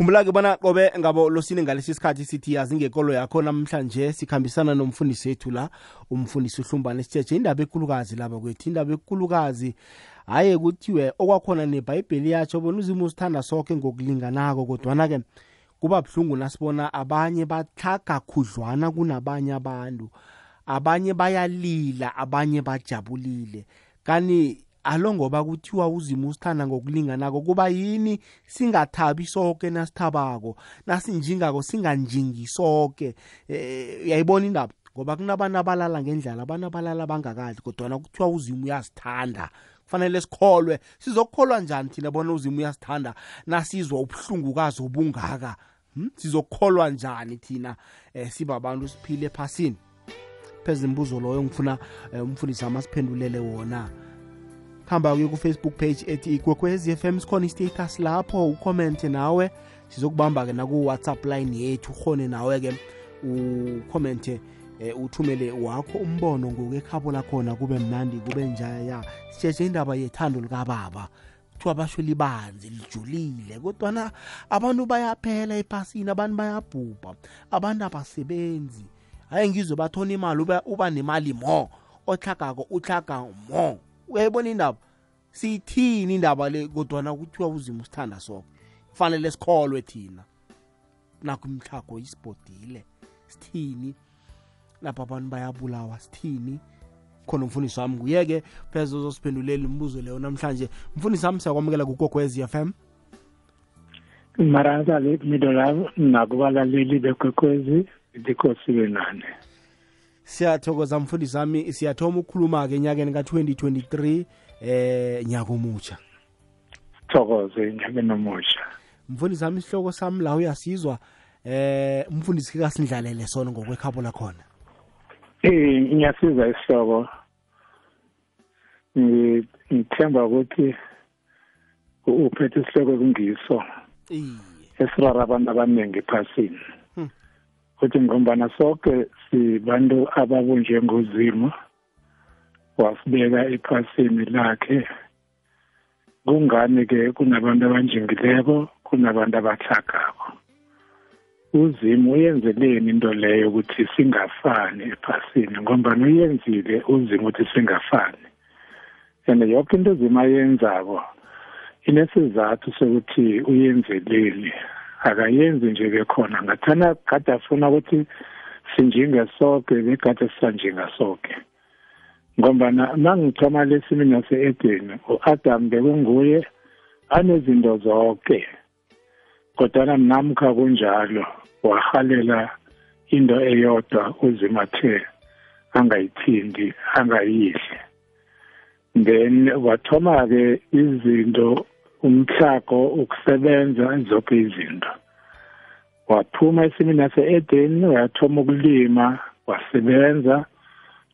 khumbula-ke bona qobe ngabo losini ngalesi sikhathi sithi yazi ngekolo yakho namhlanje sikhambisana nomfundisi wethu la umfundisi uhlumbane sitshetshe indaba ekulukazi laba kwethu indaba ekulukazi hhayi kuthiwe okwakhona nebhayibheli yatsho bona uzima usithanda sonke ngokulinganako kodwana-ke kuba buhlungu nasibona abanye bahlaga khudlwana kunabanye abantu. Abanye bayalila abanye bajabulile. Kani alo ngoba kuthiwa uzima usithanda ngokulinganako kuba yini? Singathabi sonke nasithabako nasinjingako singanjingi sonke eh uyayibona indaba? Ngoba kunabantu abalala ngendlala abantu abalala bangakadli kodwana kuthiwa uzima uyasithanda. Kufanele sikholwe. Sizokukholwa njani thina bona uzima uyasithanda? Nasizwa ubuhlungukazi obungaka. Hmm? sizokukholwa njani thina? Eh, sibabantu siphile ephasini. Pheze imbuzo loyo ngifuna eh, umfundisi amasiphendulele wona. Hamba-ke ku-facebook page ethi igwekwezi FM sikhona istatus lapho ucommente nawe. Sizokubamba-ke naku-whatsapp line yethu ukhone nawe-ke ucommente eh, uthumele wakho umbono ngokwekhabo lakhona kube mnandi kube njaya. Sitsheshe indaba yethando likababa. Kuthiwa basho libanzi lijulile kodwana abantu bayaphela ephasini abantu bayabhubha abantu abasebenzi. Hayi ngizwe bathona imali uba, uba nemali mo ohlagako uhlaga mo. Uyayibona indaba? Siyithini indaba le kodwana kuthiwa uzima usithanda soko kufanele sikholwe thina. Nakho imhlago isibhodile. Sithini? Lapho abantu bayabulawa sithini? Khona umfundisi wami nguye-ke pheze uzosiphendulela imibuzo leyo namhlanje. Mfundisi wami siyakwamukela kugogwez f m. Lavo nakubalaleli bekwekwezi likosiwe nane siyathokoza mfundisi wami. Siyathoma ukukhuluma-ke enyakeni ka-2023 eh nyaka omutsha sithokoze enyakeni omusha mfundisi wami isihloko sami la uyasizwa eh umfundisi kasindlalele sona ngokwekhabo lakhona. Eh ngiyasiza isihloko. Ngithemba ukuthi uphethe isihloko kungiso esirara abantu abaningi ephasini. Ukuthi ngombana sonke sibantu ababunjwe ngozimo wasibeka ephasini lakhe. Kungani ke kunabantu abanjingileko kunabantu abahlagako uzimu uyenzeleni into leyo ukuthi singafani ephasini ngombana uyenzile uzima ukuthi singafani? And yonke into uzima ayenzako inesizathu sokuthi uyenzeleni akayenzi nje bekhona ngathana kade afuna ukuthi sinjinge sonke bekade sisanjinga sonke ngombana mangithoma lesimini yase-edeni u-adam bekunguye anezinto zonke kodwana namkha kunjalo wahalela into eyodwa uzimathe angayithindi angayidli. Then wathoma-ke izinto umhlago ukusebenza zonke izinto. Waphuma esimini yase-edeni wayathoma ukulima wasebenza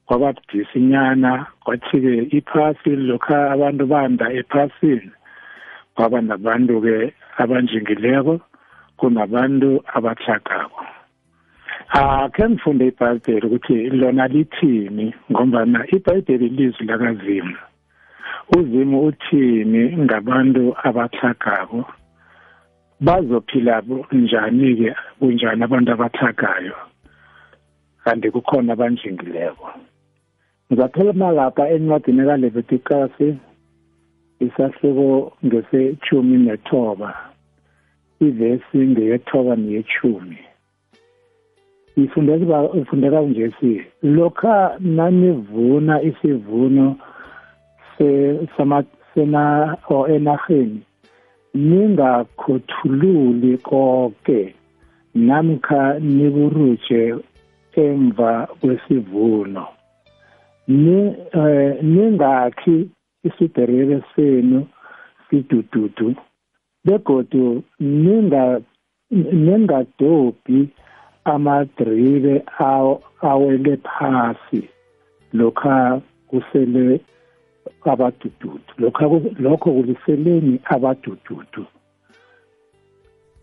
kwaba budisinyana kwathi-ke iphasi lokha abantu banda ephasini kwaba nabantu-ke abanjingileko kunabantu abahlagako akhe ngifunde ibhayibheli ukuthi lona lithini ngombana ibhayibheli lizwi lakazimu. Uzimu uthini ngabantu abahlagako bazophila njani-ke kunjani abantu abathagayo kanti kukhona abanjingileko. Ngizaphela lapha encwadini kalevitikasi isahluko ngesechumi nethoba ivesi ngeyethoba neyechumi ifundeka ifundeka nje si lokha nanivuna isivuno se sena o enaheni ningakhothululi konke namkha niburuje emva kwesivuno. Ni eh, ningakhi isiderebe senu sidududu begodu ninga ningadobhi amadribe awele phasi lokha kusele abadududu lokho lokho kuliseleni abadududu.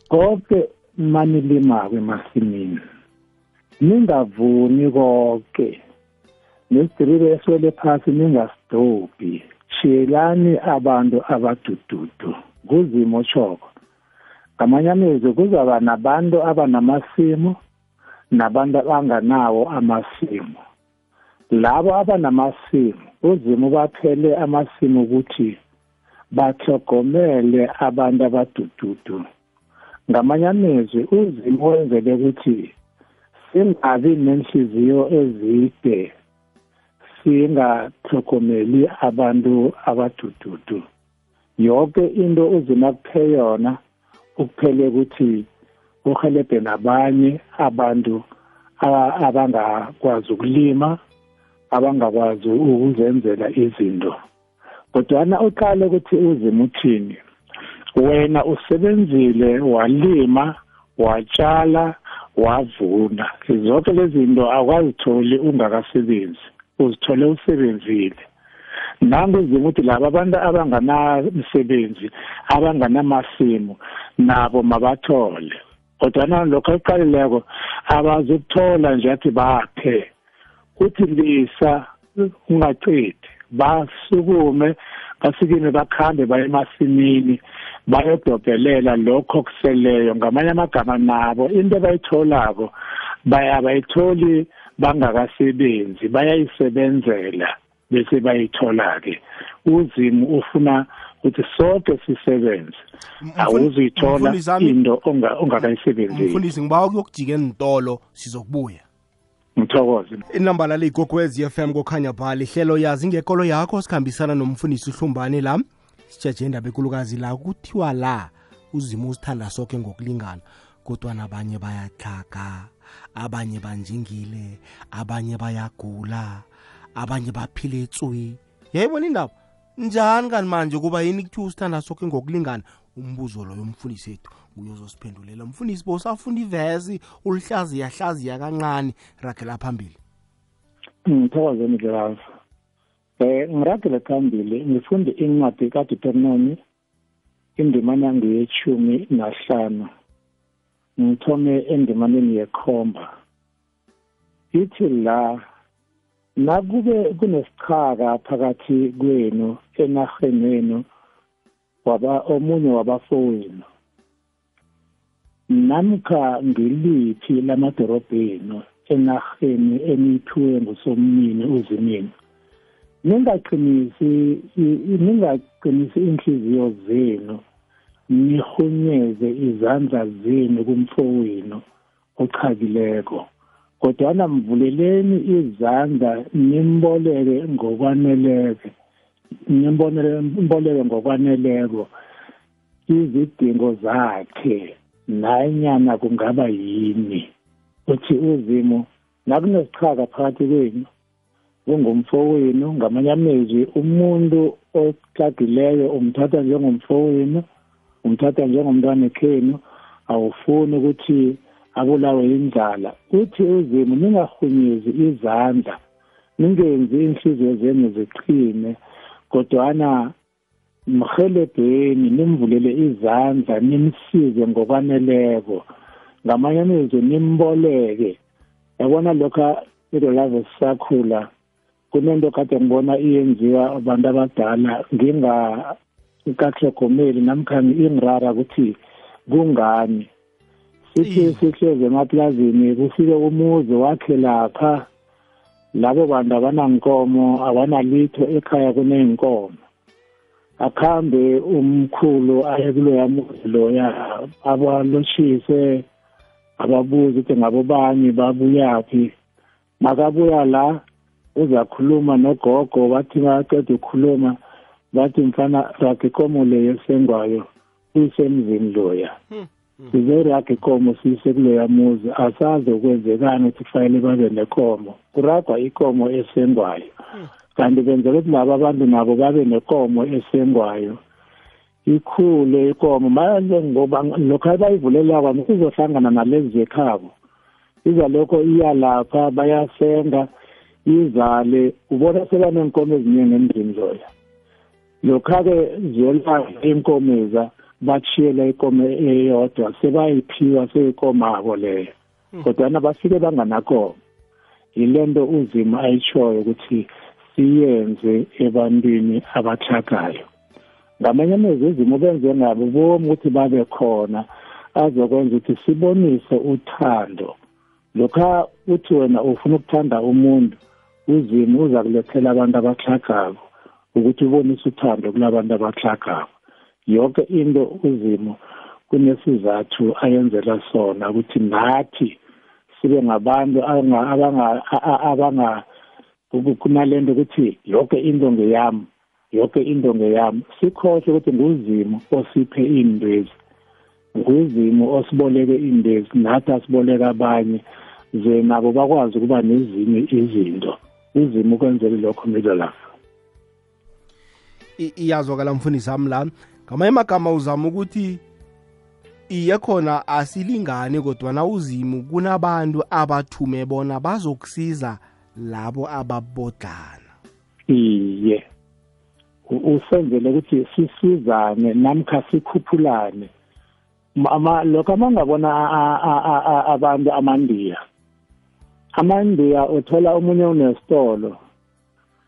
Konke manilimako emasimini ningavuni konke nesidiribe eswele phasi ningasidobhi. Shiyelani abantu abadududu. Kuzimo tshoko ngamanye amezwi kuzaba nabantu abanamasimu nabantu abanganawo amasimu. Labo abanamasimu uzimo baphele amasimu ukuthi bathogomele abantu abadududu. Ngamanye amezwi uzimo wenzele ukuthi singabi nenhliziyo ezide. Singathogomeli abantu abadududu. Yonke into uzima kuphe yona ukuphele ukuthi uhelebhe nabanye abantu abangakwazi ukulima abangakwazi ukuzenzela izinto. Kodwana uqale ukuthi uzima uthini wena usebenzile walima watshala wavuna. Zonke lezi zinto akwazitholi ungakasebenzi. Uzithole usebenzile. Nangenzima ukuthi laba abantu abanganamsebenzi abanganamasimu nabo mabathole. Kodwa lokho ekuqalileko abazukuthola nje athi baphe kuthi lisa ungaqedi basukume basikime bakhambe baye emasimini bayodobhelela lokho kuseleyo ngamanye amagama nabo into abayitholako bayayitholi bangakasebenzi bayayisebenzela bese bayithola-ke. Uzimu ufuna ukuthi sonke sisebenze. Awuzuyithola into ongakayisebenzeli. Mfundisi ngibawa kuyokujika enitolo sizokubuya. Ngithokoze. Inamba lale igogwezi FM kokhanya pha lihlelo yazi ngekolo yakho sikhambisana nomfundisi uhlumbane la. Sitsheje indaba ekulukazi la kuthiwa la uzimo usithanda sonke ngokulingana kodwa nabanye bayaxhaga abanye banjingile abanye bayagula abanye baphile etswi. Yayibona indaba njani kani manje kuba yini kuthiwa usithanda sonke ngokulingana? Umbuzo loyo umfundisi wethu uyozosiphendulela. Umfundisi bosafunda ivesi ulihlaziya hlaziya kancane. Ragela phambili. Ngithokoze mdlelazi eh ngiragela phambili ngifunde incwadi kaDeuteronomy indimana ngiyechumi nahlanu. Ngithome endimaneni yekhomba. Ithi la nakube kunesichaka phakathi kwenu enaheni yenu waba omunye wabafowenu. Namkha ngiliphi lamadorobheni enaheni eniyithiwe ngusomnini uzimini? Ningaqinisi ningaqinisi inhliziyo zenu. Nihunyeze izandla zenu kumfowenu ochakileko kodwana mvuleleni izandla nimboleke ngokwaneleke nimboleke ngokwaneleko izidingo zakhe nanyana kungaba yini. Uthi uzimo nakunesichaka phakathi kwenu kungumfowenu ngamanye amezwi umuntu ocagileyo umthatha njengomfowenu umthatha njengomntwana ekhenu awufuni ukuthi abulawe indlala uthi uzimo ningahunyezi izandla ningenzi inhliziyo zenu ziqine kodwana mhelebheni nimvulele izandla nimsize ngokwaneleko. Ngamanye amezwi nimboleke. Yabona lokho ilolave sisakhula kunento kade ngibona iyenziwa abantu abadala ngingakahlogomeli namkhani ingirara ukuthi kungani? Sithi sihlezi emaplazini kufike umuzi wakhe lapha. Labo bantu abanankomo abanalitho ekhaya kuney'nkomo. Akhambe umkhulu aye kuloya muzi loya abaloshise ababuze ukuthi ngabobani babuyaphi? Makabuya la uzakhuluma nogogo bathi baqeda ukukhuluma. Bathi mfana raga ikomo leyo esengwayo uyisemzini loya. Hmm. sizeraga ikomo siyise kuloya muzi. Asazi ukwenzekani ukuthi kufanele babe nekomo kuragwa ikomo esengwayo. Kanti benzela ukuthi laba abantu nabo babe nekomo esengwayo. Ikhule ikomo ngoba lokho abayivulelako msizohlangana nalezi zekhabo. Izalokho iya lapha bayasenga izale. Ubona sebaneenkomo eziningi emzini loya. Lokha-ke ziyolala inkomeza bachiyela ikomo eyodwa sebayiphiwa seyikomabo leyo. Kodwana bafike banganakoma. Yilento uzima ayitshoyo ukuthi siyenze ebantwini abathakayo ngamanye amezwi uzima benze ngabo bomi ukuthi babe khona azokwenza ukuthi sibonise uthando. Lokha uthi wena ufuna ukuthanda umuntu uzimo uza kulethela abantu abaxhagako ukuthi ubonise uthando kulabantu abaxhagako yonke into uzimo kunesizathu ayenzela sona ukuthi nathi sibe ngabantu abanga abanga kunalento ukuthi yonke into ngeyami yonke into ngeyami. Sikhohle ukuthi nguzimo osiphe indwezi nguzimo osiboleke indwezi nathi asiboleka abanye. Ze nabo bakwazi ukuba nezinye izinto. Uzimo ukwenzele lokho midlalafa iyazwakala mfundisi wami la ngamanye amagama uzama ukuthi iye khona asilingani kodwa na uzimu kunabantu abathume bona bazokusiza labo ababodlana. Iye. Usenzele ukuthi sisizane namkha sikhuphulane. Lokho amangabona abantu amandiya. Amandiya uthola omunye unesitolo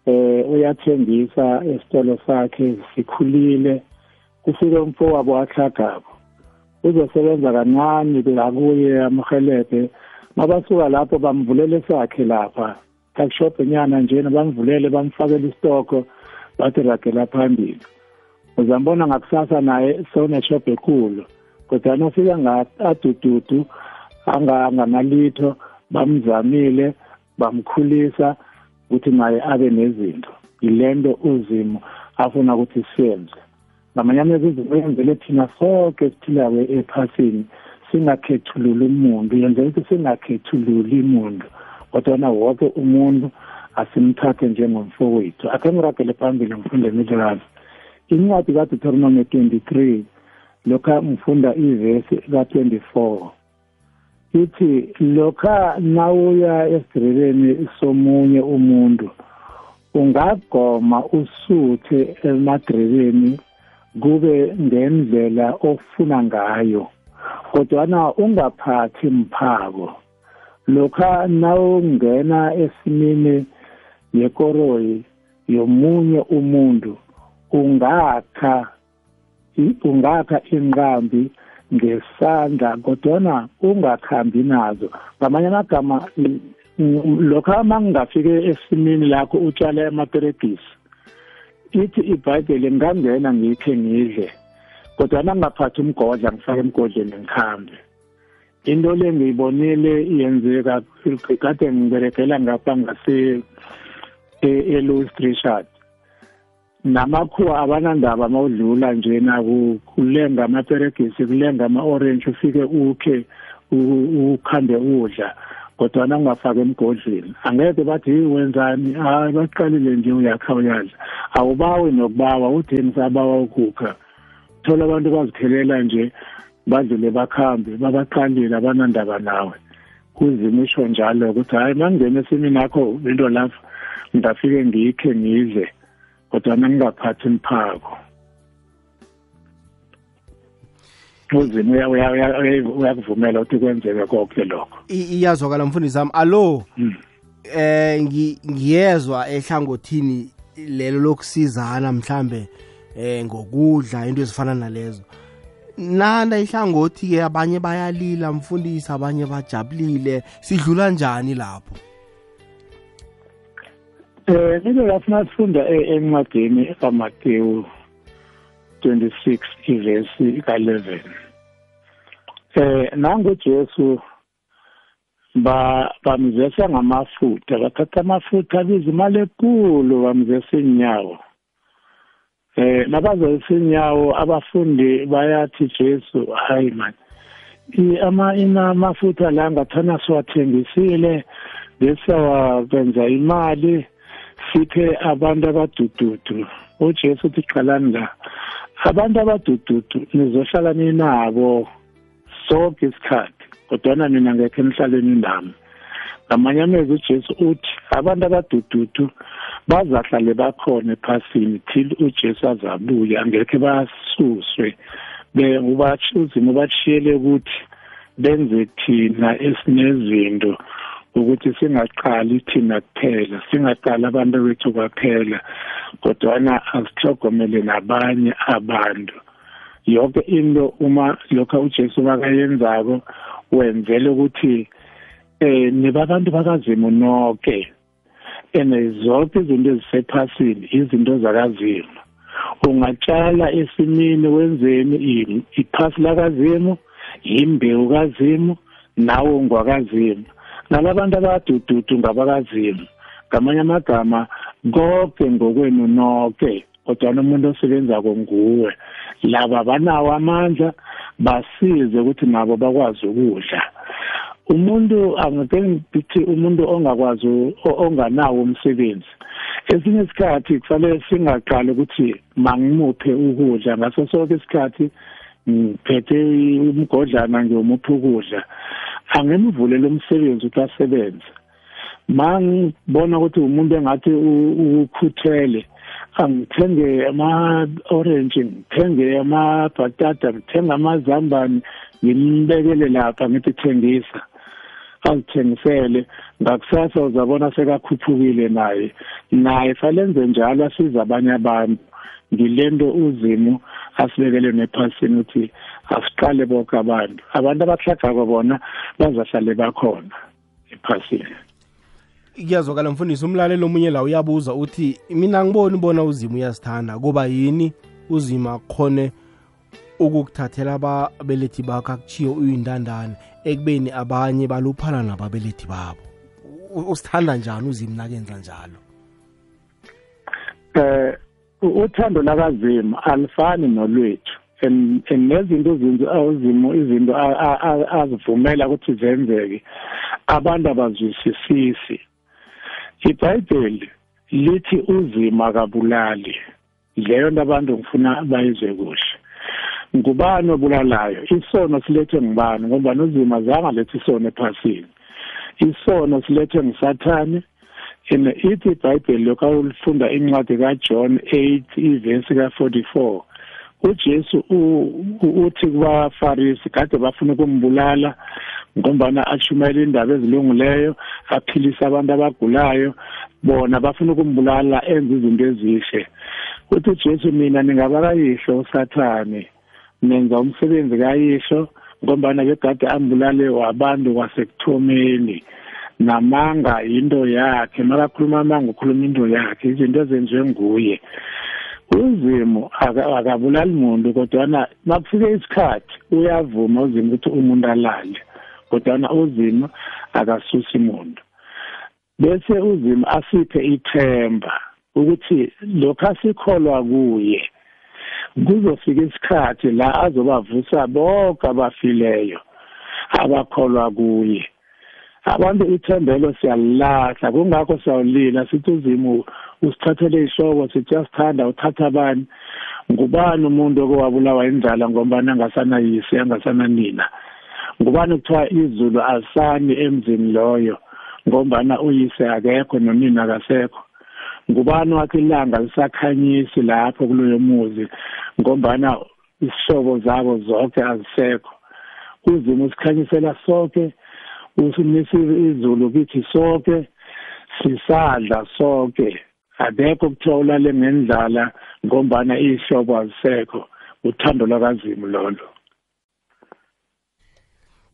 eh uyathengisa esitolo sakhe sikhulile kufike umfowabo wahlagabo uzosebenza kancane ngakuye amhelebhe mabasuka lapho bamvulele sakhe lapha kakushophe nyana njena bamvulele bamfakele istoko bathi ragela phambili. Uzambona ngakusasa naye soneshophe ekhulu kodwa nofika ngadududu anganalitho bamzamile bamkhulisa ukuthi naye abe nezinto. Yilento uzimo afuna ukuthi siyenze. Ngamanye amazwi izinto yenzele thina sonke esiphilayo ephasini singakhethululi umuntu. Yenzela ukuthi singakhethululi umuntu kodwa wonke umuntu asimthathe njengomfowethu. Akhe ngiragele phambili ngifunde midlekazi incwadi kaDeuteronomy 23 lokha ngifunda ivesi ka-24 ithi lokha nawuya esidrebeni somunye umuntu ungagoma usuthe emadrebeni kube ngendlela ofuna ngayo kodwana ungaphathi mphako. Lokha nawungena esimini yekoroyi yomunye umuntu ungakha ungakha inqambi ngesandla kodwana ungakhambi nazo. Ngamanye amagama lokho mangingafike esimini lakho utshale amaperegisi ithi ibhayibheli ngingangena ngikhe ngidle kodwana ngingaphathi umgodla ngifake emgodleni ngikhambe. Into le ngiyibonile yenzeka kade ngiberegela ngapha ngase e-Louis Richard namakhuwa abanandaba mawudlula njena kulenga amaperegisi kulenga ama-orange ufike ukhe ukhambe udla kodwana ungafaki emgodleni. Angeke bathi wenzani? Hayi baqalile nje uyakha uyadla. Awubawi nokubawa utheni sabawa ukukha thola abantu bazikhelela nje badlule bakhambe babaqalile abanandaba nawe. Kuzimisho njalo ukuthi hayi mangingena esimini akho into lapha ngingafike ngikhe ngidle. Kodwa nangingaphathi imphako uzimo uyakuvumela ukuthi kwenzeke konke lokho iyazwakala mfundisi wami alo eh ngiyezwa ehlangothini lelo lokusizana mhlambe eh ngokudla into ezifana nalezo nanda ihlangothi ke abanye bayalila mfundisi abanye bajabulile sidlula njani lapho Eh nike lafuna sifunda encwadini kaMateyu 26 ivesi ka11 eh nangu Jesu ba bamzesa ngamafutha bathatha amafutha abiza imali enkulu bamzesa inyawo eh nabazesa inyawo abafundi bayathi Jesu hayi man ama ina amafutha la ngathana siwathengisile bese wakwenza imali siphe abantu abadududu. uJesu uthi qalani la. Abantu abadududu nizohlala ninabo sonke isikhathi kodwa mina ngekhe nihlaleni nami ngamanye amezwi uJesu uthi abantu abadududu bazahlale bakhona ephasini till uJesu azabuya. Angekhe basuswe be ubathi uzimo bashiyele ukuthi benze thina esinezinto ukuthi singaqali thina kuphela singaqali abantu bethu kwaphela kodwana asihlogomele nabanye abantu. Yonke into uma lokho uJesu bakayenzako wenzele ukuthi eh nibabantu bakazimu nonke ene zonke izinto ezisephasini izinto zakazimu. Ungatshala esimini wenzeni iphasi lakazimu imbewu kazimu nawe ungwakazimu. Nalabantu abadududu ngabakazimu ngamanye amagama konke ngokwenu nonke kodwa umuntu osebenzako nguwe. Laba banawo amandla basize ukuthi nabo bakwazi ukudla. Umuntu angeke ngithi umuntu ongakwazi onganawo umsebenzi. Esinye isikhathi kufanele singaqali ukuthi mangimuphe ukudla ngaso sonke isikhathi ngiphethe umgodlana ngiyomupha ukudla. Angimvulele umsebenzi ukuthi asebenze mangibona ukuthi umuntu engathi ukhuthele angithenge ama-orange ngithenge amabhatata ngithenge amazambane ngimbekele lapha ngithi thengisa. Azithengisele ngakusasa uzabona sekakhuphukile naye. Naye falenze njalo asize abanye abantu. Ngilento uzimo asibekele nephasini ukuthi asiqale bonke abantu. Abantu abahlagako bona bazahlale bakhona ephasini. Kuyazwakala mfundisi umlalelo omunye la uyabuza uthi mina ngiboni bona uzima uyazithanda kuba yini uzima akhone ukukuthathela ababelethi bakho akuchiyo uyindandane ekubeni abanye baluphala nababelethi babo? Usithanda njani uzima nakenza njalo? Eh uthando lakazima alifani nolwethu. Nezinto uzimo izinto azivumela ukuthi zenzeke. Abantu abazwisisisi. iBhayibheli lithi uzima kabulali. Leyo nto abantu ngifuna bayizwe kuhle. Ngubani obulalayo? Isono silethwe ngubani? Ngoba nozima zanga lethi isono ephasini. Isono silethwe ngisathane and ithi iBhayibheli lokho ulifunda incwadi kaJohn 8 ivesi ka44 uJesu uthi kubafarisi kade bafuna ukumbulala ngombana ashumayela indaba ezilungileyo aphilisa abantu abagulayo. Bona bafuna ukumbulala enze izinto ezihle. Uthi uJesu mina ningabakayihlo usathane nenza umsebenzi kayihlo ngombana begade ambulale wabantu kwasekuthomeni namanga into yakhe makakhuluma amanga ukhuluma into yakhe izinto ezenziwe nguye. Uzimo akabulali muntu kodwana makufike isikhathi uyavuma uzimo ukuthi umuntu alale kodwana uzima akasusi muntu. Bese uzima asiphe ithemba ukuthi lokho asikholwa kuye kuzofika isikhathi la azobavusa bonke abafileyo abakholwa kuye. Abantu ithembelo siyalilahla kungakho siyawulila sithi uzimo usithathele ihloko sithi uyasithanda uthatha abani ngubani umuntu okowabulawa indlala ngoba angasanayise angasananina? Ngubani kuthiwa izulu asani emzini loyo ngombana uyise akekho nonina akasekho? Ngubani wathi ilanga lisakhanyisi lapho kuloyo muzi ngombana isihlobo zabo zonke azisekho? Uzimo usikhanyisela sonke usinisa izulu kithi sonke sisadla sonke akekho kuthiwa ulale ngendlala ngombana ihlobo azisekho. Uthando lwakazimu lolo.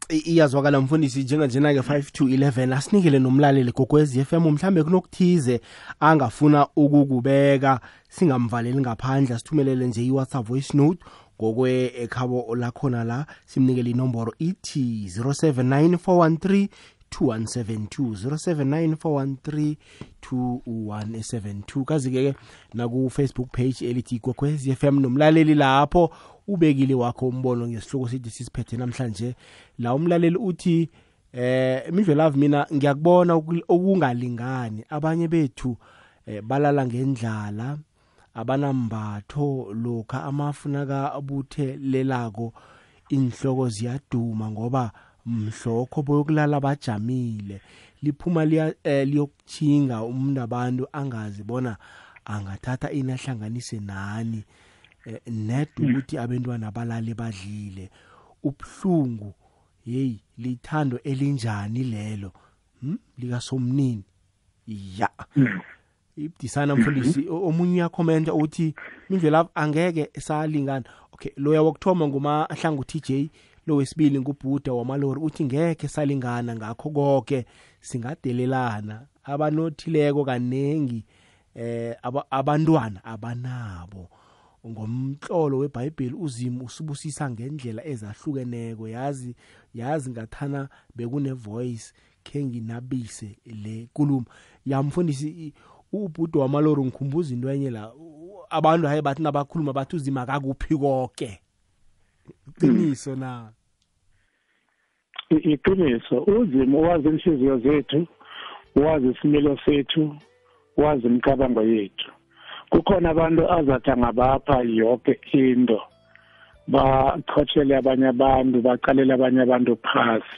Iyazwakala mfundisi njenganjena-ke 5 to 11 asinikele nomlaleli gogwezi FM mhlambe kunokuthize angafuna ukukubeka singamvaleli ngaphandle sithumelele nje i-whatsapp voice note. Ngokwe ekhabo lakhona la simnikele inomboro ithi 079413 2172 0794132172 kazi-ke naku-facebook page elithi igogwez FM nomlaleli lapho ubekile wakho umbono ngesihloko sithi sisiphethe namhlanje. La umlaleli uthi eh imidlelavu mina ngiyakubona okungalingani abanye bethu eh, balala ngendlala. Abanambatho lokha amafuna kabuthelelako inhloko ziyaduma ngoba mhlokho boyokulala bajamile. Liphuma eh, liyokuchinga umuntu abantu angazi bona angathatha inahlanganise nani Eh, net ukuthi abantwana balale badlile. Ubhlungu hey lithando elinjani lelo? Hm likasomnini? Ya. Ibdisana mfundisi omunye uyakhomenta uthi indlela angeke salingana okay loya wokuthoma ngumahlangu TJ lo wesibili ngubhuda wamalori uthi ngeke salingana ngakho konke singadelelana. Abanothileko kanengi eh aba- abantwana abanabo. Ngomhlolo weBhayibheli uzimo usibusisa ngendlela ezahlukeneko. Yazi yazi ngathana bekune voice ke nginabise le kuluma yamfundisi i- ubhudo wamalori ngikhumbuza into enye la u- abantu haye bathi nabakhuluma bathi uzima kakuphi konke qiniso na? I- iqiniso uzimo wazi inhliziyo zethu wazi isimilo sethu wazi imicabango yethu. Kukhona abantu azathi angabapha yonke into bachotshele abanye abantu baqalele abanye abantu phasi.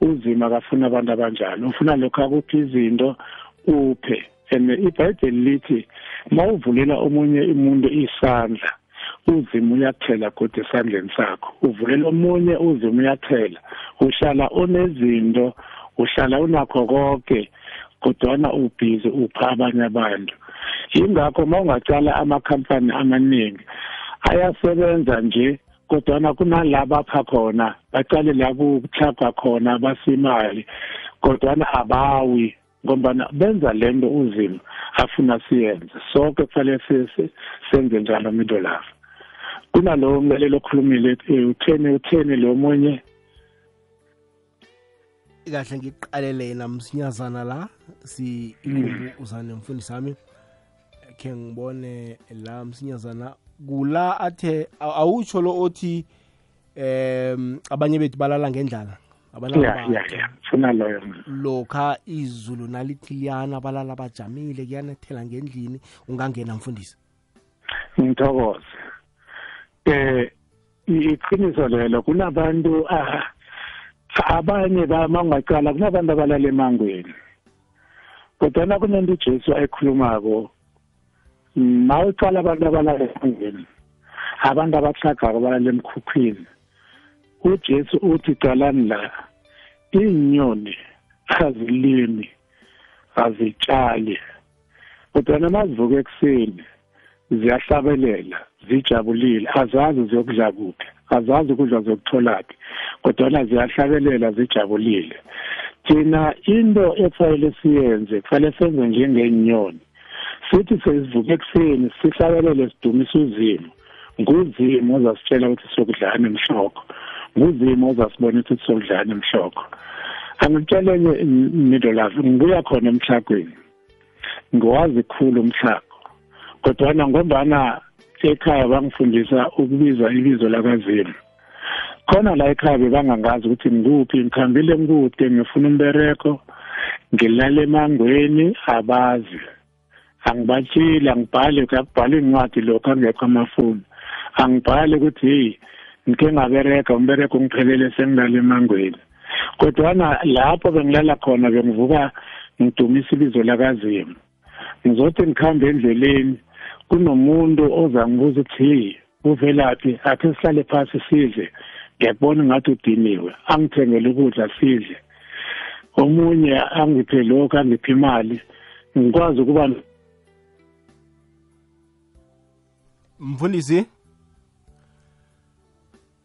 Uzima akafuna abantu abanjalo ufuna lokhu akuphi izinto uphe. And ibhayibheli lithi ma uvulela omunye umuntu isandla uzima uyathela kodwa esandleni sakho. Uvulela omunye uzima uyathela. Uhlala unezinto uhlala unakho konke kodwana ubhizi upha abanye abantu. Yingakho uma ungacala amakhampani amaningi ayasebenza nje kodwana kunalabo apha khona bacale la kuthapha khona basimali kodwana abawi. Ngombana benza lento uzima afuna siyenze. Sonke kufanele sise- senze njalo middle lafa kunalowo mlalelo okhulumile eh, utheni utheni lo munye? Kahle ngiqalele yena msinyazana la si ilungu uzane mfundisi wami. Khe ngibone la msinyazana kula athe aw- awutsho lo othi em abanye bethu balala ngendlala. Abalala ya ya funa loyo lokha izulu nalithi liyana balala bajamile kuyanethela ngendlini ungangena mfundisi? Ngithokoze. Eh iqiniso lelo kunabantu ah, abanye bamangacala kunabantu abalala emangweni. Kodwa kunento uJesu ayikhulumako ma uqala abantu abalala emangweni abantu abahlagako balala emkhukhwini. uJesu uthi qalani la inyoni azilimi azitshali kodwa namazivuka ekuseni ziyahlabelela zijabulile azazi ziyokudla kuphi azazi ukudla zokutholaphi kodwa ziyahlabelela zijabulile. Thina into efanele siyenze kufanele senze njengenyoni sithi sezivuka ekuseni sihlabelele sidumise uzimo nguzimo ozasitshela ukuthi sokudlana emhloko nguzimo ozasibona ukuthi sokudlana emhloko angitshele enye midolazi ngibuya khona emhlakweni. Ngiwazi kukhulu umhlako kodwana ngombana ekhaya bangifundisa ukubiza ibizo lakazimu. Khona la ekhaya bebangangazi ukuthi ngikuphi ngikhambile ngikude ngifuna umbereko ngilala emangweni abazi. Angibatshile angibhali kuyakubhala incwadi lokho angekho amafoni angibhali ukuthi heyi ngike ngabereka umbereko ngiphelele sengilala emangweni. Kodwana lapho bengilala khona bengivuka ngidumisa ibizo lakazimu. Ngizothi ngikhambe endleleni kunomuntu ozangibuza ukuthi uvelaphi? Akhe sihlale phasi sidle. Ngiyakubona ngathi udiniwe angithengele ukudla sidle. Omunye angiphe lokhu angiphe imali ngikwazi ukuba mfundisi?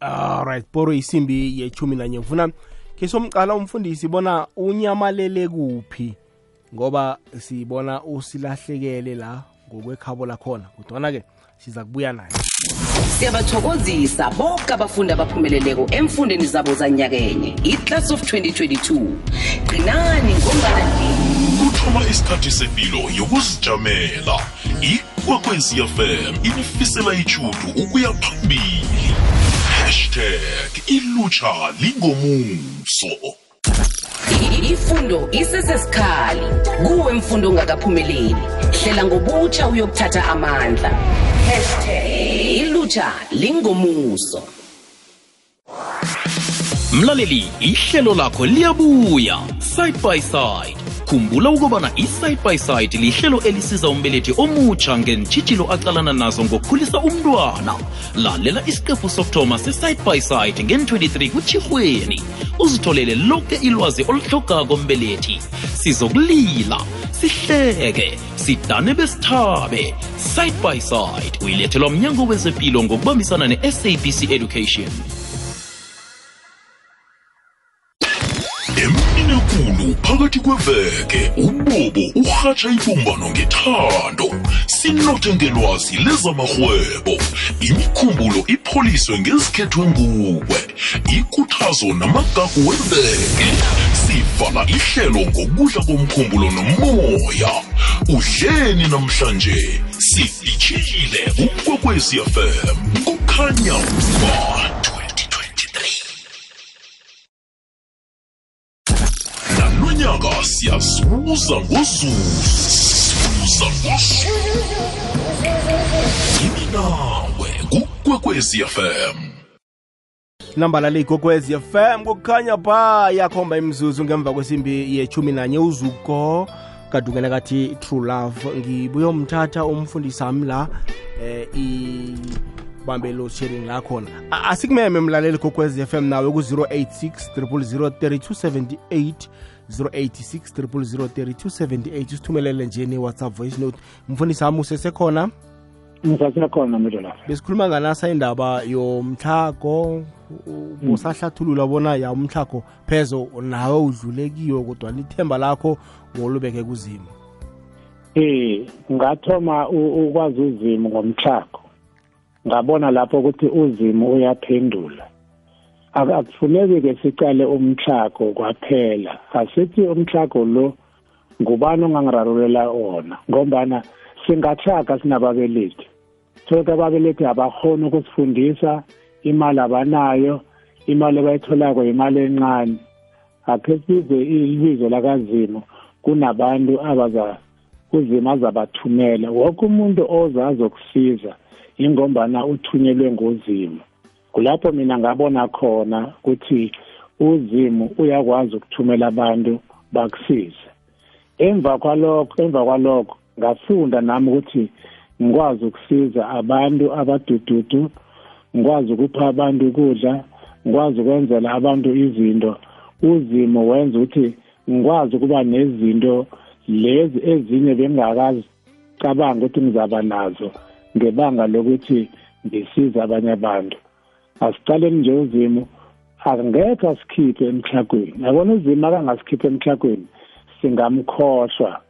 Alright poro isimbi yechumi nanye ngifuna ke somqala umfundisi bona unyamalele kuphi? Ngoba sibona usilahlekele la ngokwekhabo lakhona. Kodwana-ke siza kubuya naye. Siyabathokozisa bonke abafundi abaphumeleleko emfundeni zabo zanyakenye. Iclass of 2022 qinani ngombana kuthoma isikhathi sempilo yokuzijamela. Ikwekwezi fm inifisela itjhudu ukuya phambili hashtag ilutsha lingomuso. Ifundo isesesikhali kuwe mfundo ongakaphumeleli. Hlela ngobutsha uyokuthatha amandla. Hashtag ilutsha lingomuso. Mlaleli ihlelo lakho liyabuya side by side. Khumbula ukubana i-side by side lihlelo elisiza umbelethi omutsha ngentshitshilo acalana nazo ngokukhulisa umntwana. Lalela isiqephu sokuthoma se-side by side ngen-23 kutshirhweni uzitholele lonke ilwazi oluhlogako mbelethi sizokulila sihleke sidane besithabe. Side by side uyilethelwa mnyango wezempilo ngokubambisana ne-sabc education phakathi kweveke ubobo urhatsha ibumbano ngethando. Sinothe ngelwazi lezamarhwebo. Imikhumbulo ipholiswe ngezikhethwe nguwe ikhuthazo namagagu weveke. Sivala ihlelo ngokudla komkhumbulo nomoya. Udleni namhlanje sifitshile ukwekwecfm kukhanya ba nalonyaka siyazuza ngozuza ngozuza yimi nawe kukwekwezi fm nambala le igogwezi fm kukhanya pha yakhomba imzuzu ngemva kwesimbi yechumi nanye uzuko. Kadukela kathi true love ngibuye umthatha umfundisi ami la eh ibambe lo sharing la khona. A- asikumeme mlaleli gogwezi fm nawe ku-086 0003278 086 0003278 usithumelele nje ne-whatsapp voice note. Mfundisi ami usesekhona? Ngisasekhona milo lapha besikhuluma nganasa indaba yomthlago usahlathulula bona ya umthlago phezo nawe udlule kiyo kodwa lithemba lakho ngolubeke kuzimo eh ngathoma u- ukwazi uzimo ngomthlago ngabona lapho ukuthi uzimo uyaphendula. Ak- akufuneki ke sicale umthlago kwaphela. Asithi umthlago lo ngubani ongangirarulela wona? Ngombana singathaga sinababelethi. Soke ababelethi abakhona ukusifundisa imali abanayo imali abayitholako imali encane akhe size ibizo lakazimo kunabantu abaza uzima azabathumela. Wonke umuntu oza azokusiza ingombana uthunyelwe ngozimo kulapho mina ngabona khona ukuthi uzimu uyakwazi ukuthumela abantu bakusize. Emva kwalokho emva kwalokho ngafunda nami ukuthi ngikwazi ukusiza abantu abadududu ngikwazi ukupha abantu ukudla ngikwazi ukwenzela abantu izinto. Uzimo wenza ukuthi ngikwazi ukuba nezinto lezi ezinye bengingakazicabanga ukuthi ngizaba nazo ngebanga lokuthi ngisiza abanye abantu. Asicaleni nje uzimo. Angekho asikhiphe emhlakweni yabona uzimo akangasikhiphe emhlakweni singamkhohlwa.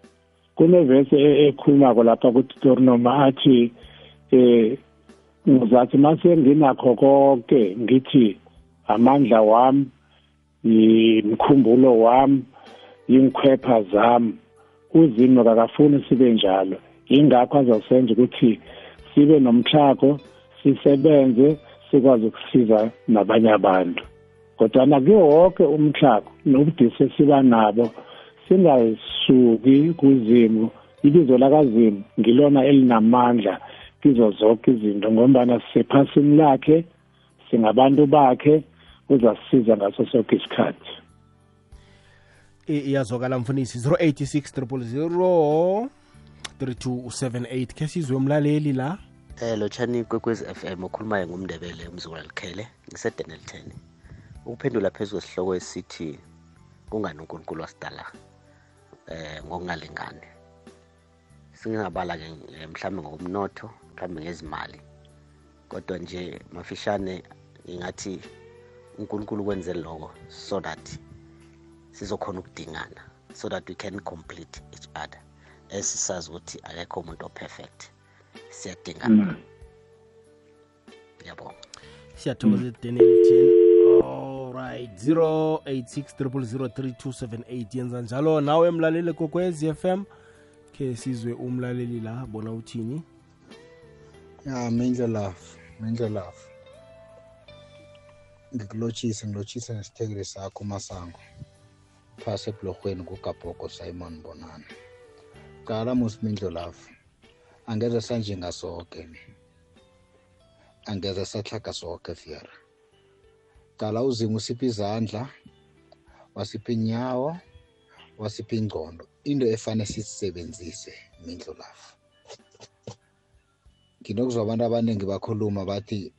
Kunevesi e- ekhulumako lapha kuDeuteronomy athi eh ngizathi mase nginakho konke ngithi amandla wami imkhumbulo wami inkhwepha zami uzimo kakafuni sibe njalo. Ingakho azosenza ukuthi sibe nomthlago sisebenze sikwazi ukusiza nabanye abantu. Kodwa kuyo wonke umthlago nobudisi esiba nabo singasuki kuzimu ibizo lakazimu ngilona elinamandla kizo zonke izinto ngombana sisephasini lakhe singabantu bakhe uzasisiza ngaso sonke isikhathi. I- iyazwakala mfundisi 086 000 3278 khe sizwe umlaleli la. Eh lotshani kwekwezi FM ukhulumayo ngumndebele umzukulu likhele ngisedenel 10 ukuphendula phezu kwesihloko esithi kungani uNkulunkulu wasidala eh ngokungalingani? Singingabala ke eh, mhlambe ngokomnotho mhlambe ngezimali. Kodwa nje mafishane ingathi uNkulunkulu kwenze lokho so that sizokhona ukudingana so that we can complete each other. Esisazi ukuthi akekho umuntu operfect. Siyadingana. Ngiyabonga siyathokoza edenelitini alright 0863003278 yenza njalo nawe mlaleli kokwezi fm ke sizwe umlaleli la bona uthini? Ya mindle love mindlo love. Ngikulotshise ngilotshise nesithekeli sakho masango. Phasi ebhulorhweni kugabhoko simon bonana qala musimindlo love angeze sanjenga soke ni angeze sahlaga soke fiera. Qala uzima usipha izandla wasipha inyawo wasipha ingqondo. Into efane sisebenzise mindlo love nginokuzwa abantu abaningi bakhuluma bathi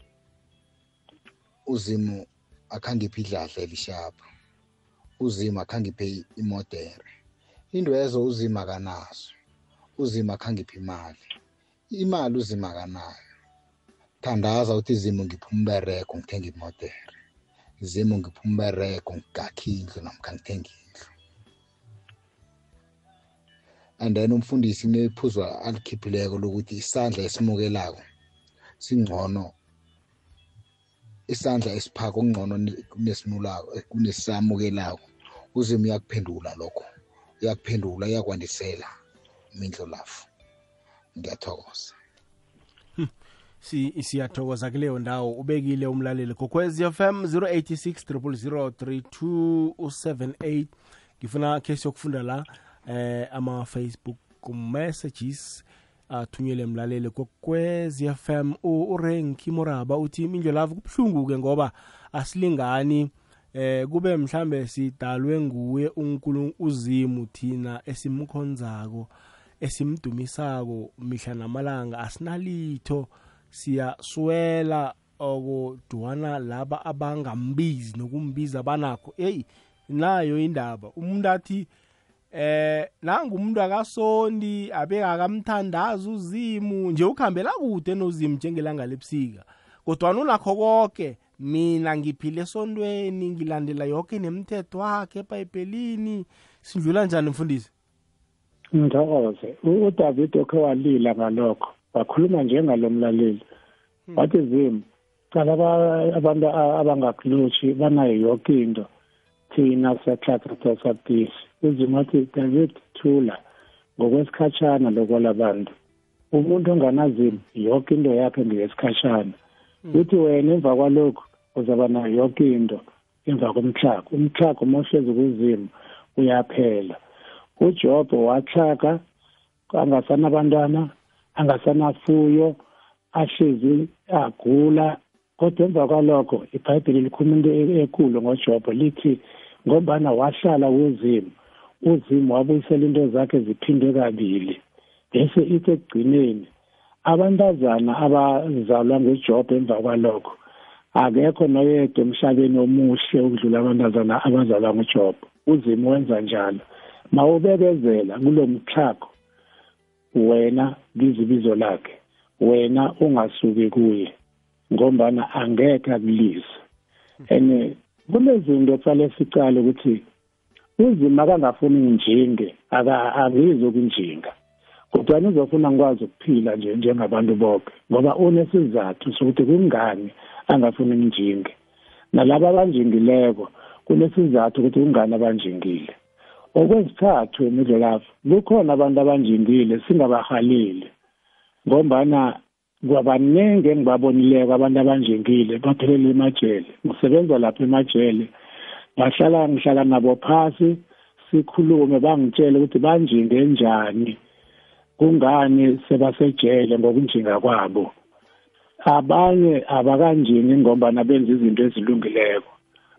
uzimu akhangiphi idladla elishapha. Uzimu akhangiphe imodere. Indwezo uzima kanazo uzima khangiphi imali. Imali uzima kanayo. Thandaza uthi zimo ngipha umberego ngithenga imodere zimo ngipha umberego ngigakhe indlu namkha ngithenga indlu and then umfundisi nephuzwa alikhiphileko lokuthi isandla esimukelako singcono isandla esiphaka okungcono kunesinulako kunesisamukelako. Uzima uyakuphendula lokho uyakuphendula uyakwandisela mindlo lafu ngiyathokoza. Si siyathokoza kuleyo ndawo. Ubekile umlaleli kokwez fm 086 3278 ngifuna case yokufunda la eh ama-facebook messages athunyele mlaleli kokwez fm urenki moraba uthi imindlo kubuhlungu-ke ngoba asilingani eh kube mhlambe sidalwe nguye unkulu uzimu thina esimkhonzako esimdumisako mihla namalanga asinalitho siyaswela okudwana laba abangambizi nokumbiza banakho. Eyi nayo indaba. Umuntu athi eh nanga umuntu akasondi abeke akamthandazi uzimu nje ukhambela kude nozimu njengelanga lebusika. Kodwa unakho konke mina ngiphile esontweni ngilandela yonke nemithetho wakhe ebhayibhelini. Sidlula njani mfundisi? Ngithokoze udavid okhe walila ngalokho wakhuluma njengalo mlaleli. Wathi zimu cala abantu abangakuloshi banayo yonke into. Thina siyathatha sabhisi uzima wathi david thula ngokwesikhatshana lokwala bantu umuntu onganazimu yonke into yakhe ngeyesikhashana. Uthi wena emva kwalokhu uzaba nayo yonke into emva komtlhago. Umtlhago uma uhlezi kuzimu uyaphela. uJobo wathaka angasanabantwana angasanafuyo ahlezi agula. Kodwa emva kwalokho ibhayibheli likhuluma into enkulu ngoJobo lithi ngombana wahlala kuzimu uzimu wabuyisela into zakhe ziphindwe kabili. Bese ithi ekugcineni abantazana abazalwa nguJob emva kwalokho akekho noyedwa emhlabeni omuhle ukudlula abantazana abazalwa nguJob. Uzimu wenza njalo. Mawubekezela kulomxhako wena lizibizo lakhe wena ungasuki kuye ngombana angeke akulise ene kunezinto ekufanele sicale ukuthi uzima akangafuni nginjinge akizwe ukunjinga kodwa nizofuna ngikwazi ukuphila nje njengabantu bonke ngoba unesizathu sokuthi kungani angafuni nginjinge nalabo abanjingileko kunesizathu ukuthi kungani abanjingile. Okwesithathu emidlolafu kukhona abantu abanjingile singabahaleli. Ngombana kwabaningi engibabonileko abantu abanjingile baphelele emajele. Ngisebenza lapha emajele bahlala ngihlala nabo phasi sikhulume bangitshele ukuthi banjinge njani kungani sebasejele ngokunjinga kwabo. Abanye abakanjingi ngombana benza izinto ezilungileko.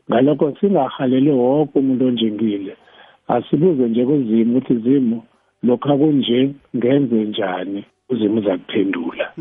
Ngalokho singahaleli wonke umuntu onjingile. Asibuze nje kuzimu ukuthi zimu lokhu akunje ngenze njani uzimu uzakuphendula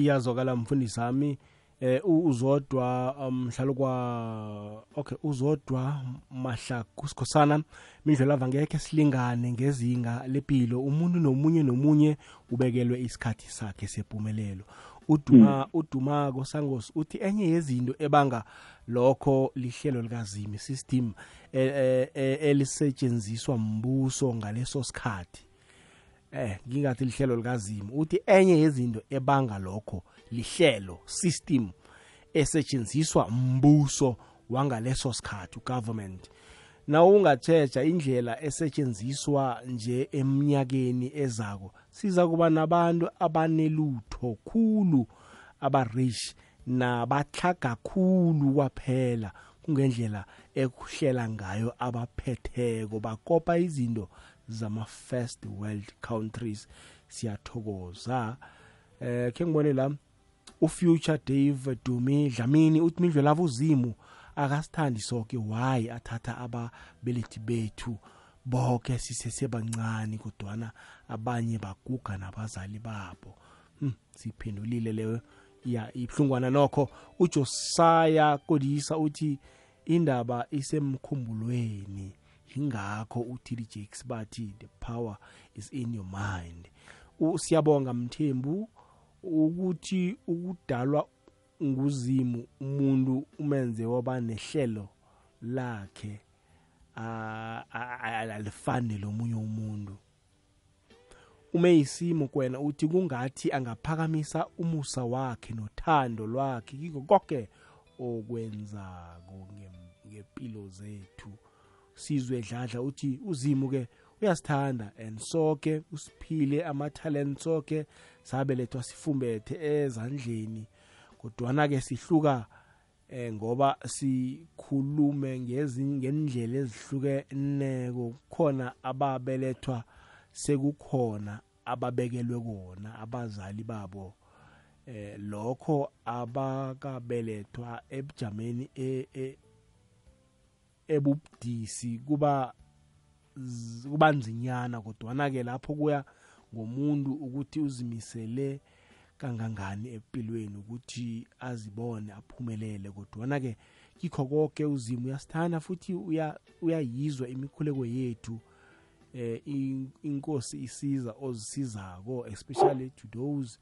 iyazwakala mfundisi wami eh uzodwa mhlalo kwa okay uzodwa mahla kusikhosana mindlela vangeke silingane ngezinga lepilo. Umuntu nomunye nomunye ubekelwe isikhathi sakhe sempumelelo uduma udumako sangos uthi enye yezinto ebanga lokho lihlelo likazimi system elisetshenziswa mbuso ngaleso sikhathi. Eh ngingathi lihlelo likazimo uthi enye yezinto ebanga lokho lihlelo system esetshenziswa mbuso wangaleso sikhathi ugovernment na ungatsheja indlela esetshenziswa nje eminyakeni ezako siza kuba nabantu abanelutho khulu abarich nabahlaga khulu kwaphela kungendlela ekuhlela ngayo abaphetheko. Bakopa izinto zama-first world countries siyathokoza. Eh ke ngibone la ufuture dave dumi dlamini uthi mindlo lavo uzimu akasithandi soke why athatha ababelethi bethu bonke sisesebancane kodwana abanye baguga nabazali babo. Hmm, siphendulile leyo ya ibuhlungwana nokho. Ujosaya kodisa uthi indaba isemkhumbulweni. Ingakho uTD Jakes bathi the power is in your mind. U- siyabonga mthembu ukuthi ukudalwa nguzimu umuntu umenze waba nehlelo lakhe a- a- a- alifani lomunye umuntu. Ume isimo kwena uthi kungathi angaphakamisa umusa wakhe nothando lwakhe kiko konke okwenzako ngem- ngempilo zethu. Sizwe dladla uthi uzimu ke uyasithanda and sonke usiphile ama-talent sonke sabelethwa sifumbethe ezandleni. Kodwana ke sihluka eh ngoba sikhulume ngendlela ezihlukeneko. Kukhona ababelethwa sekukhona ababekelwe kona abazali babo eh lokho abakabelethwa ebujameni e- e- ebubudisi kuba z- kuba nzinyana kodwana ke lapho kuya ngomuntu ukuthi uzimisele kangangani empilweni ukuthi azibone aphumelele. Kodwana ke kikho konke uzimo uyasithanda futhi uya- uyayizwa imikhuleko yethu. Eh in- inkosi isiza ozisizako especially to those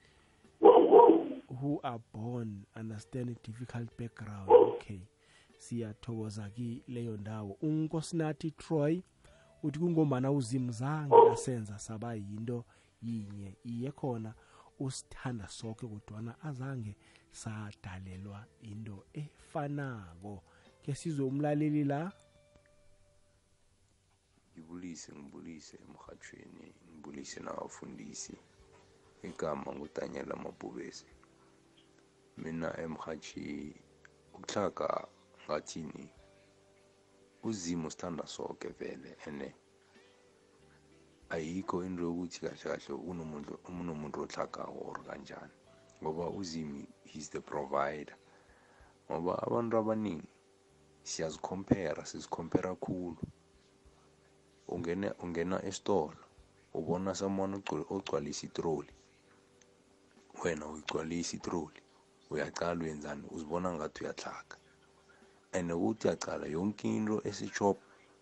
who are born understand a difficult background. Okay siyathokoza ki leyo ndawo. Unkosinathi Troy uthi kungombana uzimu zange asenza saba yinto yinye. Iye khona usithanda sonke kodwana azange sadalelwa into efanako. Ke sizwe umlaleli la. Ngibulise ngibulise emhathweni ngibulise nabafundisi igama ngudanyela mabhubesi. Mina emhathi ukuhlaga ngathini? Uzimo sithanda sonke vele ene. Ayikho into yokuthi kahle kahle unomuntu unomuntu ohlagako or kanjani ngoba uzimi he's the provider. Ngoba abantu abaningi siyazikhompera sizikhompera khulu. Ungena ungena esitolo ubona someone ogcwal- ogcwalisa itroli wena uyigcwalisa itroli uyaqala uyenzani? Uzibona ngathi uyahlaga and ukuthi uyacala yonke into eseshop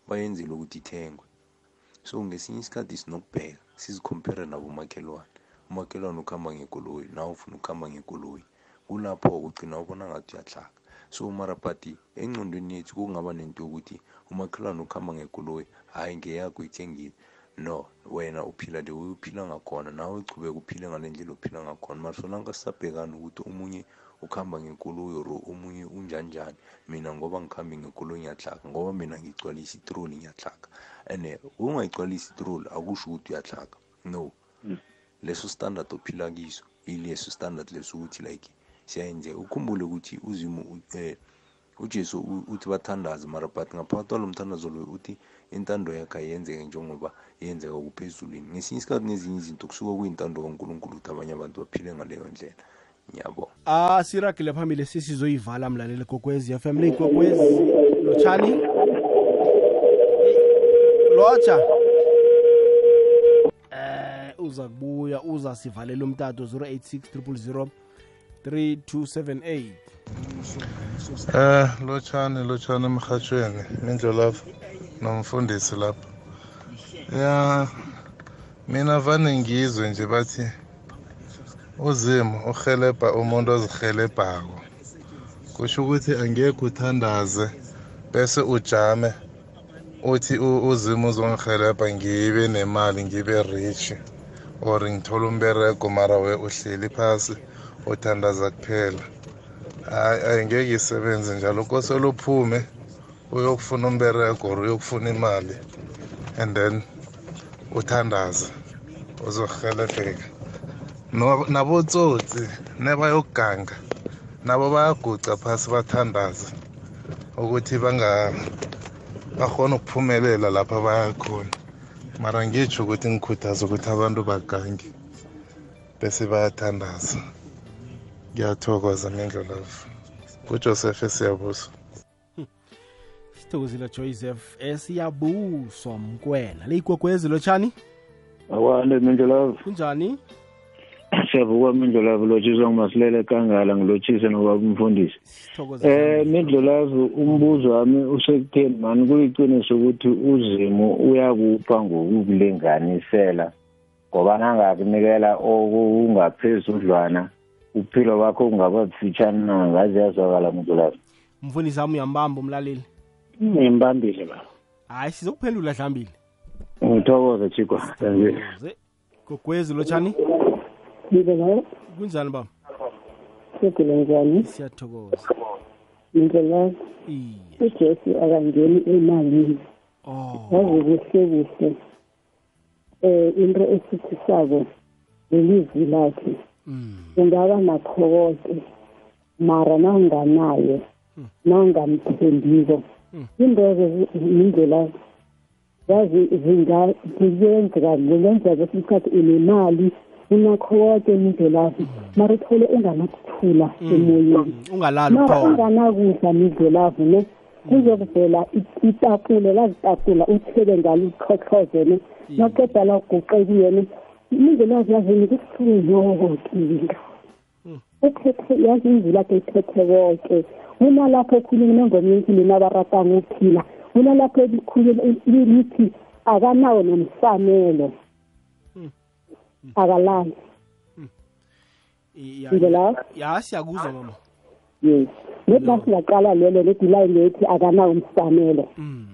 bayenzile ukuthi ithengwe. So ngesinye isikhathi sinokubheka sizikhompere nabomakhelwane umakhelwane. Ukuhamba ngekoloyi nawe ufuna ukuhamba ngekoloyi. Kulapho ugcina ubona ngathi uyahlaga so mara but engcondweni yethu kungaba nento yokuthi umakhelwane ukuhamba ngekoloyi hhayi ngeyakho ithengile no wena uphila way uphila ngakhona nawe uchubeka uphile ngale ndlela uphila ngakhona. Mara sonanga sisabhekana ukuthi omunye ukuhamba ngekoloyi or omunye unjanjani mina ngoba ngikhambi ngekoloyi ngiyahlaga ngoba mina ngigcwalisa itroli ngiyahlaga and ungayigcwalisa itroli akusho ukuthi uyahlaga no leso standard ophila kiso ileso standard leso ukuthi like siyayenzeka ukhumbule ukuthi uzimu um ujesu u- uthi bathandaze mara but ngaphakathi kwalo mthandazo loyo uthi intando yakhe ayenzeke njengoba yenzeka kuphezulwini ngesinye isikhathi nezinye izinto kusuka kuyintando kankulunkulu ukuthi abanye abantu baphile ngaleyo ndlela. Ngiyabonga. Ah siragile phambili sisizoyivala mlaleli kokwezi FM le kokwezi. Lotshani? Lotsha? Eh uza kubuya uza sivalela umtato 086 3278 Eh lotshani lotshani emhathweni mindlolafu nomfundisi lapha ya mina vane ngizwe nje bathi uzimu uhelebha umuntu ozihelebhako kusho ukuthi angekho uthandaze bese ujame uthi u- uzimu uzongihelebha ngibe nemali ngibe rich or ngithole umberego mara we uhleli phasi. Uthandaza kuphela. Hayi ayingeke isebenze njalo. Kosele uphume uyokufuna umberego or uyokufuna imali and then uthandaze uzohelebheka nabotsotsi nebayokuganga nabo bayaguca phasi bathandaze ukuthi bakhona ukuphumelela lapha bayakhona mara ngitsho ukuthi ngikhuthaza ukuthi abantu bagange bese bayathandaza. Ngiyathokoza mindlolavu kujoseph esiyabuso sithokozile joseph esiyabuswa mkwena. Le ikwekwezi lotshani? Akwande mindlelavu kunjani? Siyavukwa mindlulavu lotshiswa ngumasilele kangala ngilotshise nobaba umfundisi. Sithokoza eh mindlulavu umbuzo wami usekutheni mani? Kuyiqiniso ukuthi uzimu uyakupha ngokukulinganisela ngoba nangakunikela okungaphezudlwana uphilo bakho kungaba bufitshane na? Ngaze yazwakala mindlulavu mfundisi wami uyambamba umlaleli. Ngimbambile ba. Hayi sizokuphendula dlambile ngithokoza chikwa danzile Ze- gogwezi lotshani? Ngizela kunjani baba? Segule njani? Siyathokoza. Ngizela iye. uJesu akangeni emalini. Oh. Yazi kuhle. Kuhle eh into esithisako lelizwi lakhe. mm. Ungaba nakho konke mara nawunganayo nawungamthembiko indebe indlela yazi zinga ziyenzeka ngenzeka kwesinye isikhathi unemali unakho konke indlelazi mara uthole unganakuthula emoyeni. Ungalali mara uqobo unganakudla midlelavu ne? Kuzokuvela i- itapule lazitapula uthele ngalo uqhoqhoze ne? Naqeda la uguqe kuyene imindlelazi yazini kusuku yonke into uphethe yazi imvula akhe iphethe konke unalapho ekhuluma nengoma yenkulu nabaratanga ukuphila unalapho elikhuluma lithi akanawo nomsamelo akalali. Ngilapha. ya siyakuzwa mama. Yes. Nebhasi laqala lelo ledilayi lethi akanawo umsamelo mm.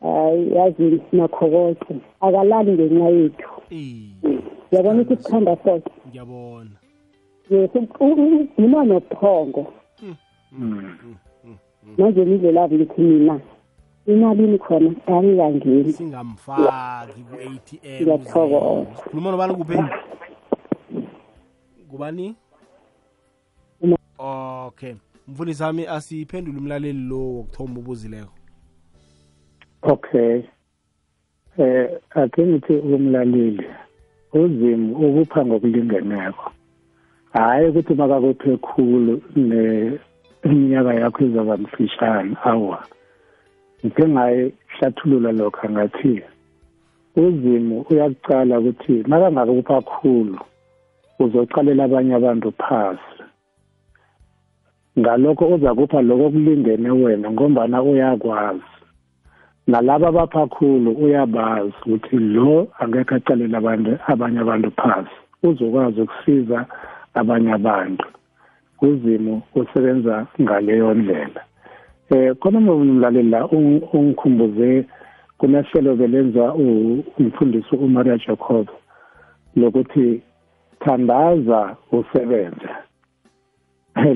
hayi yazi nakho konke akalali ngenxa yethu. Iye yabona ukuthi sithanda sonke ngiyabona. Yes udinwa nobuthongo manje indlela abo lithi mina imalini khona angikangeni singamfaki ku-atm Ngiyathokoza. khuluma nobani kuphi? Kubani okay. Mfundisi wami asiphendule umlaleli lo wokuthomba ubuzileko okay. Eh ake ngithi umlaleli uzimu ukupha ngokulingeneko hayi ukuthi makakuphe khulu ne iminyaka yakho izaba mfishane awa. Ngithe ngayihlathulula lokho angathi uzimu uyakucala ukuthi makangakupha khulu uzocalela abanye abantu phasi. Ngalokho uza kupha lokho okulingene wena ngombana uyakwazi. Nalabo abapha khulu uyabazi ukuthi lo angekho acalela abantu abanye abantu phasi. Uzokwazi ukusiza abanye abantu uzimu usebenza ngaleyo ndlela. Eh khona umlaleli la ung- ungikhumbuze kunehlelo belenza umfundisi uMaria Jacob lokuthi thandaza usebenze.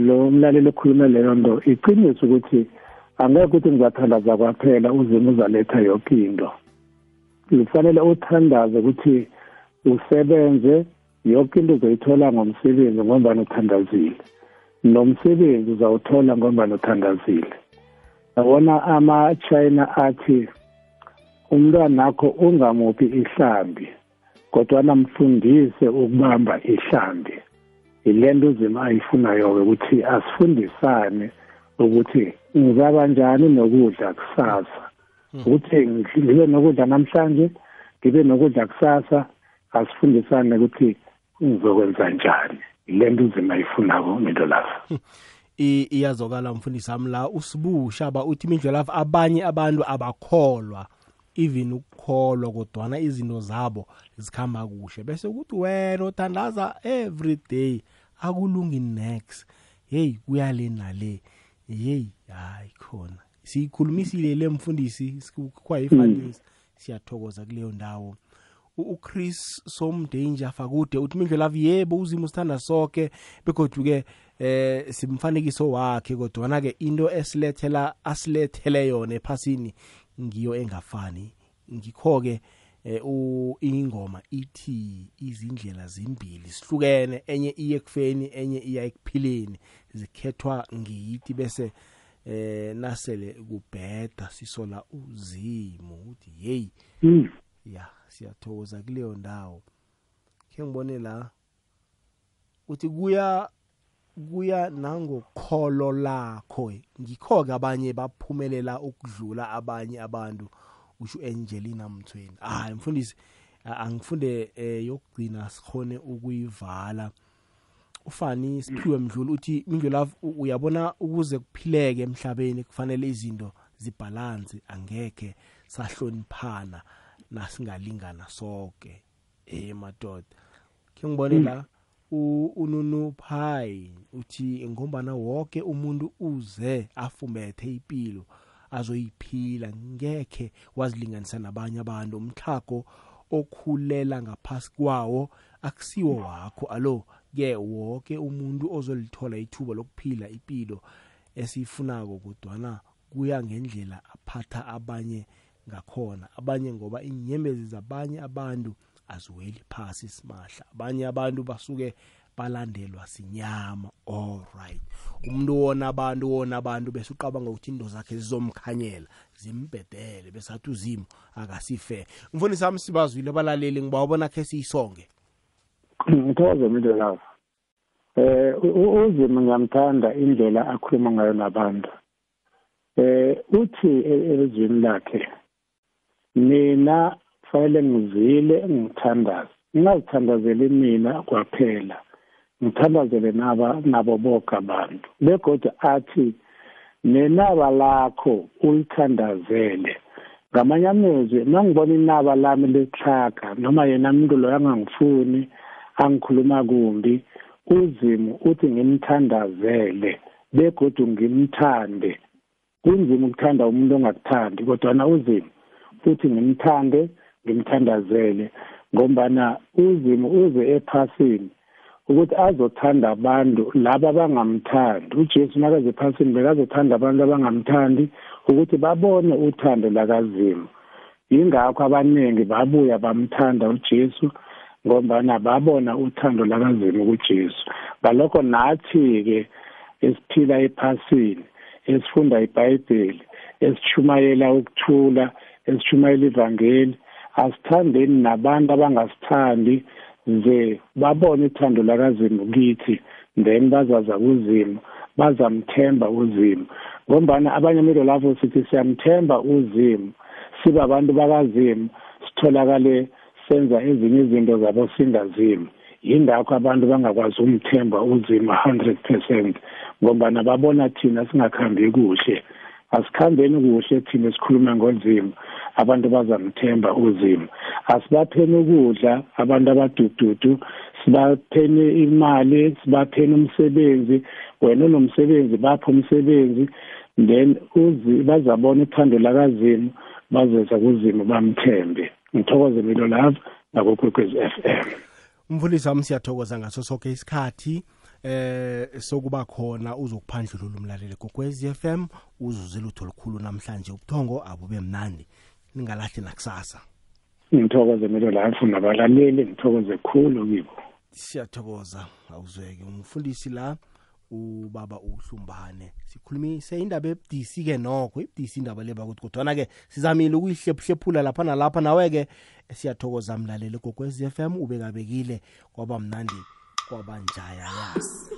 Lo mlaleli okhuluma leyo nto iqiniso ukuthi angeke ukuthi ngizathandaza kwaphela uzimu uzaletha yonke into. Kufanele uthandaze ukuthi usebenze yonke into uzoyithola ngomsebenzi ngombani uthandazile. Nomsebenzi uzawuthola ngombani uthandazile. Yabona ama-china athi umntwanakho ungamuphi ihlambi kodwa namfundise ukubamba ihlambi. Yile nto uzima ayifunayo-ke ukuthi asifundisane ukuthi ngizaba njani nokudla kusasa. Ukuthi ngibe nokudla namhlanje ngibe nokudla kusasa asifundisane ukuthi ngizokwenza njani. Yile nto uzima ayifunako into lapha I- iyazokala mfundisi wami la usibusha ba uthi imindlelafu abanye abantu abakholwa even ukukholwa kodwana izinto zabo zikhamba kuhle. Bese kuthi wena othandaza every day akulungi next. Hey kuyale nale. Hey hayi khona. Siyikhulumisile le mfundisi kwayifanisi siyathokoza kuleyo ndawo. U- uchris somdanger fakude uthi mindlelavu yebo uzimo sithanda sonke begodu-ke eh simfanekiso wakhe kodwana-ke into esilethela asilethele yona ephasini ngiyo engafani. Ngikho-ke eh u- ingoma ithi izindlela zimbili sihlukene enye iye ekufeni enye iya ekuphileni zikhethwa ngiyithi bese eh nasele kubheda sisola uzimo uthi hey Mm. ya siyathokoza kuleyo ndawo. Khe ngibone la uthi kuya kuya nangokholo lakho. Ngikho-ke abanye baphumelela ukudlula abanye abantu. Usho Angelina Mthweni. Hayi mfundisi angifunde eh, yokugcina sikhone ukuyivala. Ufani siphiwe mdlulu uthi mindlulavu u- uyabona ukuze kuphileke emhlabeni kufanele izinto zibhalansi angekhe sahloniphana nasingalingana sonke eh madoda. Ke ngibone la ununu pai uthi ngombana wonke umuntu uze afumethe impilo azoyiphila. Ngekhe wazilinganisa nabanye abantu. Umthlago okhulela ngaphasi kwawo akusiwo wakho. Alo ke wonke umuntu ozolithola ithuba lokuphila impilo esiyifunako kodwana kuya ngendlela aphatha abanye ngakhona. Abanye ngoba inyembezi zabanye abantu aziweli phasi simahla. Abanye abantu basuke balandelwa sinyama. Alright. Umuntu wona abantu wona abantu bese uqabanga ukuthi into zakhe zizomkhanyela zimbedele besathi uzimo akasife mfundisi wami sibazwile abalaleli ngibawabona khe siyisonge. Ngithokoze mindlo lawo eh u- u- uzima ngiyamthanda indlela akhuluma ngayo nabantu. Eh uthi e- elizwini lakhe mina fanele ngizile ngithandaze. Ngingazithandazeli mina kwaphela. Ngithandazele naba nabo bonke abantu. Begodwa athi nenaba lakho ulithandazele. Ngamanye amezwi uma ngibona inaba lami lehlaka noma yena muntu loyo angangifuni angikhuluma kumbi uzimu uthi ngimthandazele begodwa ngimthande. Kunzima ukuthanda umuntu ongakuthandi kodwana uzimu futhi ngimthande ngimthandazele ngombana uzimu uze ephasini ukuthi azothanda abantu laba abangamthandi. Ujesu nakaze ephasini bekazothanda abantu abangamthandi ukuthi babone uthando lakazimu. Yingakho abaningi babuya bamthanda ujesu ngombana babona uthando lakazimu kujesu. Ngalokho nathi-ke esiphila ephasini esifunda ibhayibheli esishumayela ukuthula esishumayela ivangeli asithandeni nabantu abangasithandi ze babone uthando lakazimu kithi then bazaza kuzimu bazamthemba uzimu. Ngombana abanye amilo lapho sithi siyamthemba uzimu sibe abantu bakazimu sitholakale senza ezinye izinto zabo singazimu. Yingakho abantu bangakwazi umthemba uzima 100% ngoba babona thina singakhambi kuhle. Asikhambeni kuhle thina sikhuluma ngozimo abantu bazamthemba uzimo asibapheni ukudla abantu abadududu sibapheni imali sibapheni umsebenzi wena unomsebenzi bapho umsebenzi then uzi bazabona uthando lakazimu bazeza kuzimu bamthembe. Ngithokoze milo love nakokwekwezi FM umfundisi wami siyathokoza ngaso sonke isikhathi. Eh sokuba khona uzokuphandlulula umlaleli kokwezi FM uzuzile utho lukhulu namhlanje. Ubuthongo abube mnandi. Ningalahli nakusasa. Ngithokoze milo love nabalaleli ngithokoze khulu kibo. Siyathokoza. Awuzweke. Umfundisi la ubaba uhlumbane. Sikhulumise indaba ebudisi ke nokho ibudisi indaba leba ukuthi kodwana-ke sizamile ukuyihlephuhlephula lapha nalapha. Nawe-ke siyathokoza mlaleli kokwez f m ubekabekile kwaba mnandi. Kwabanjaya yazi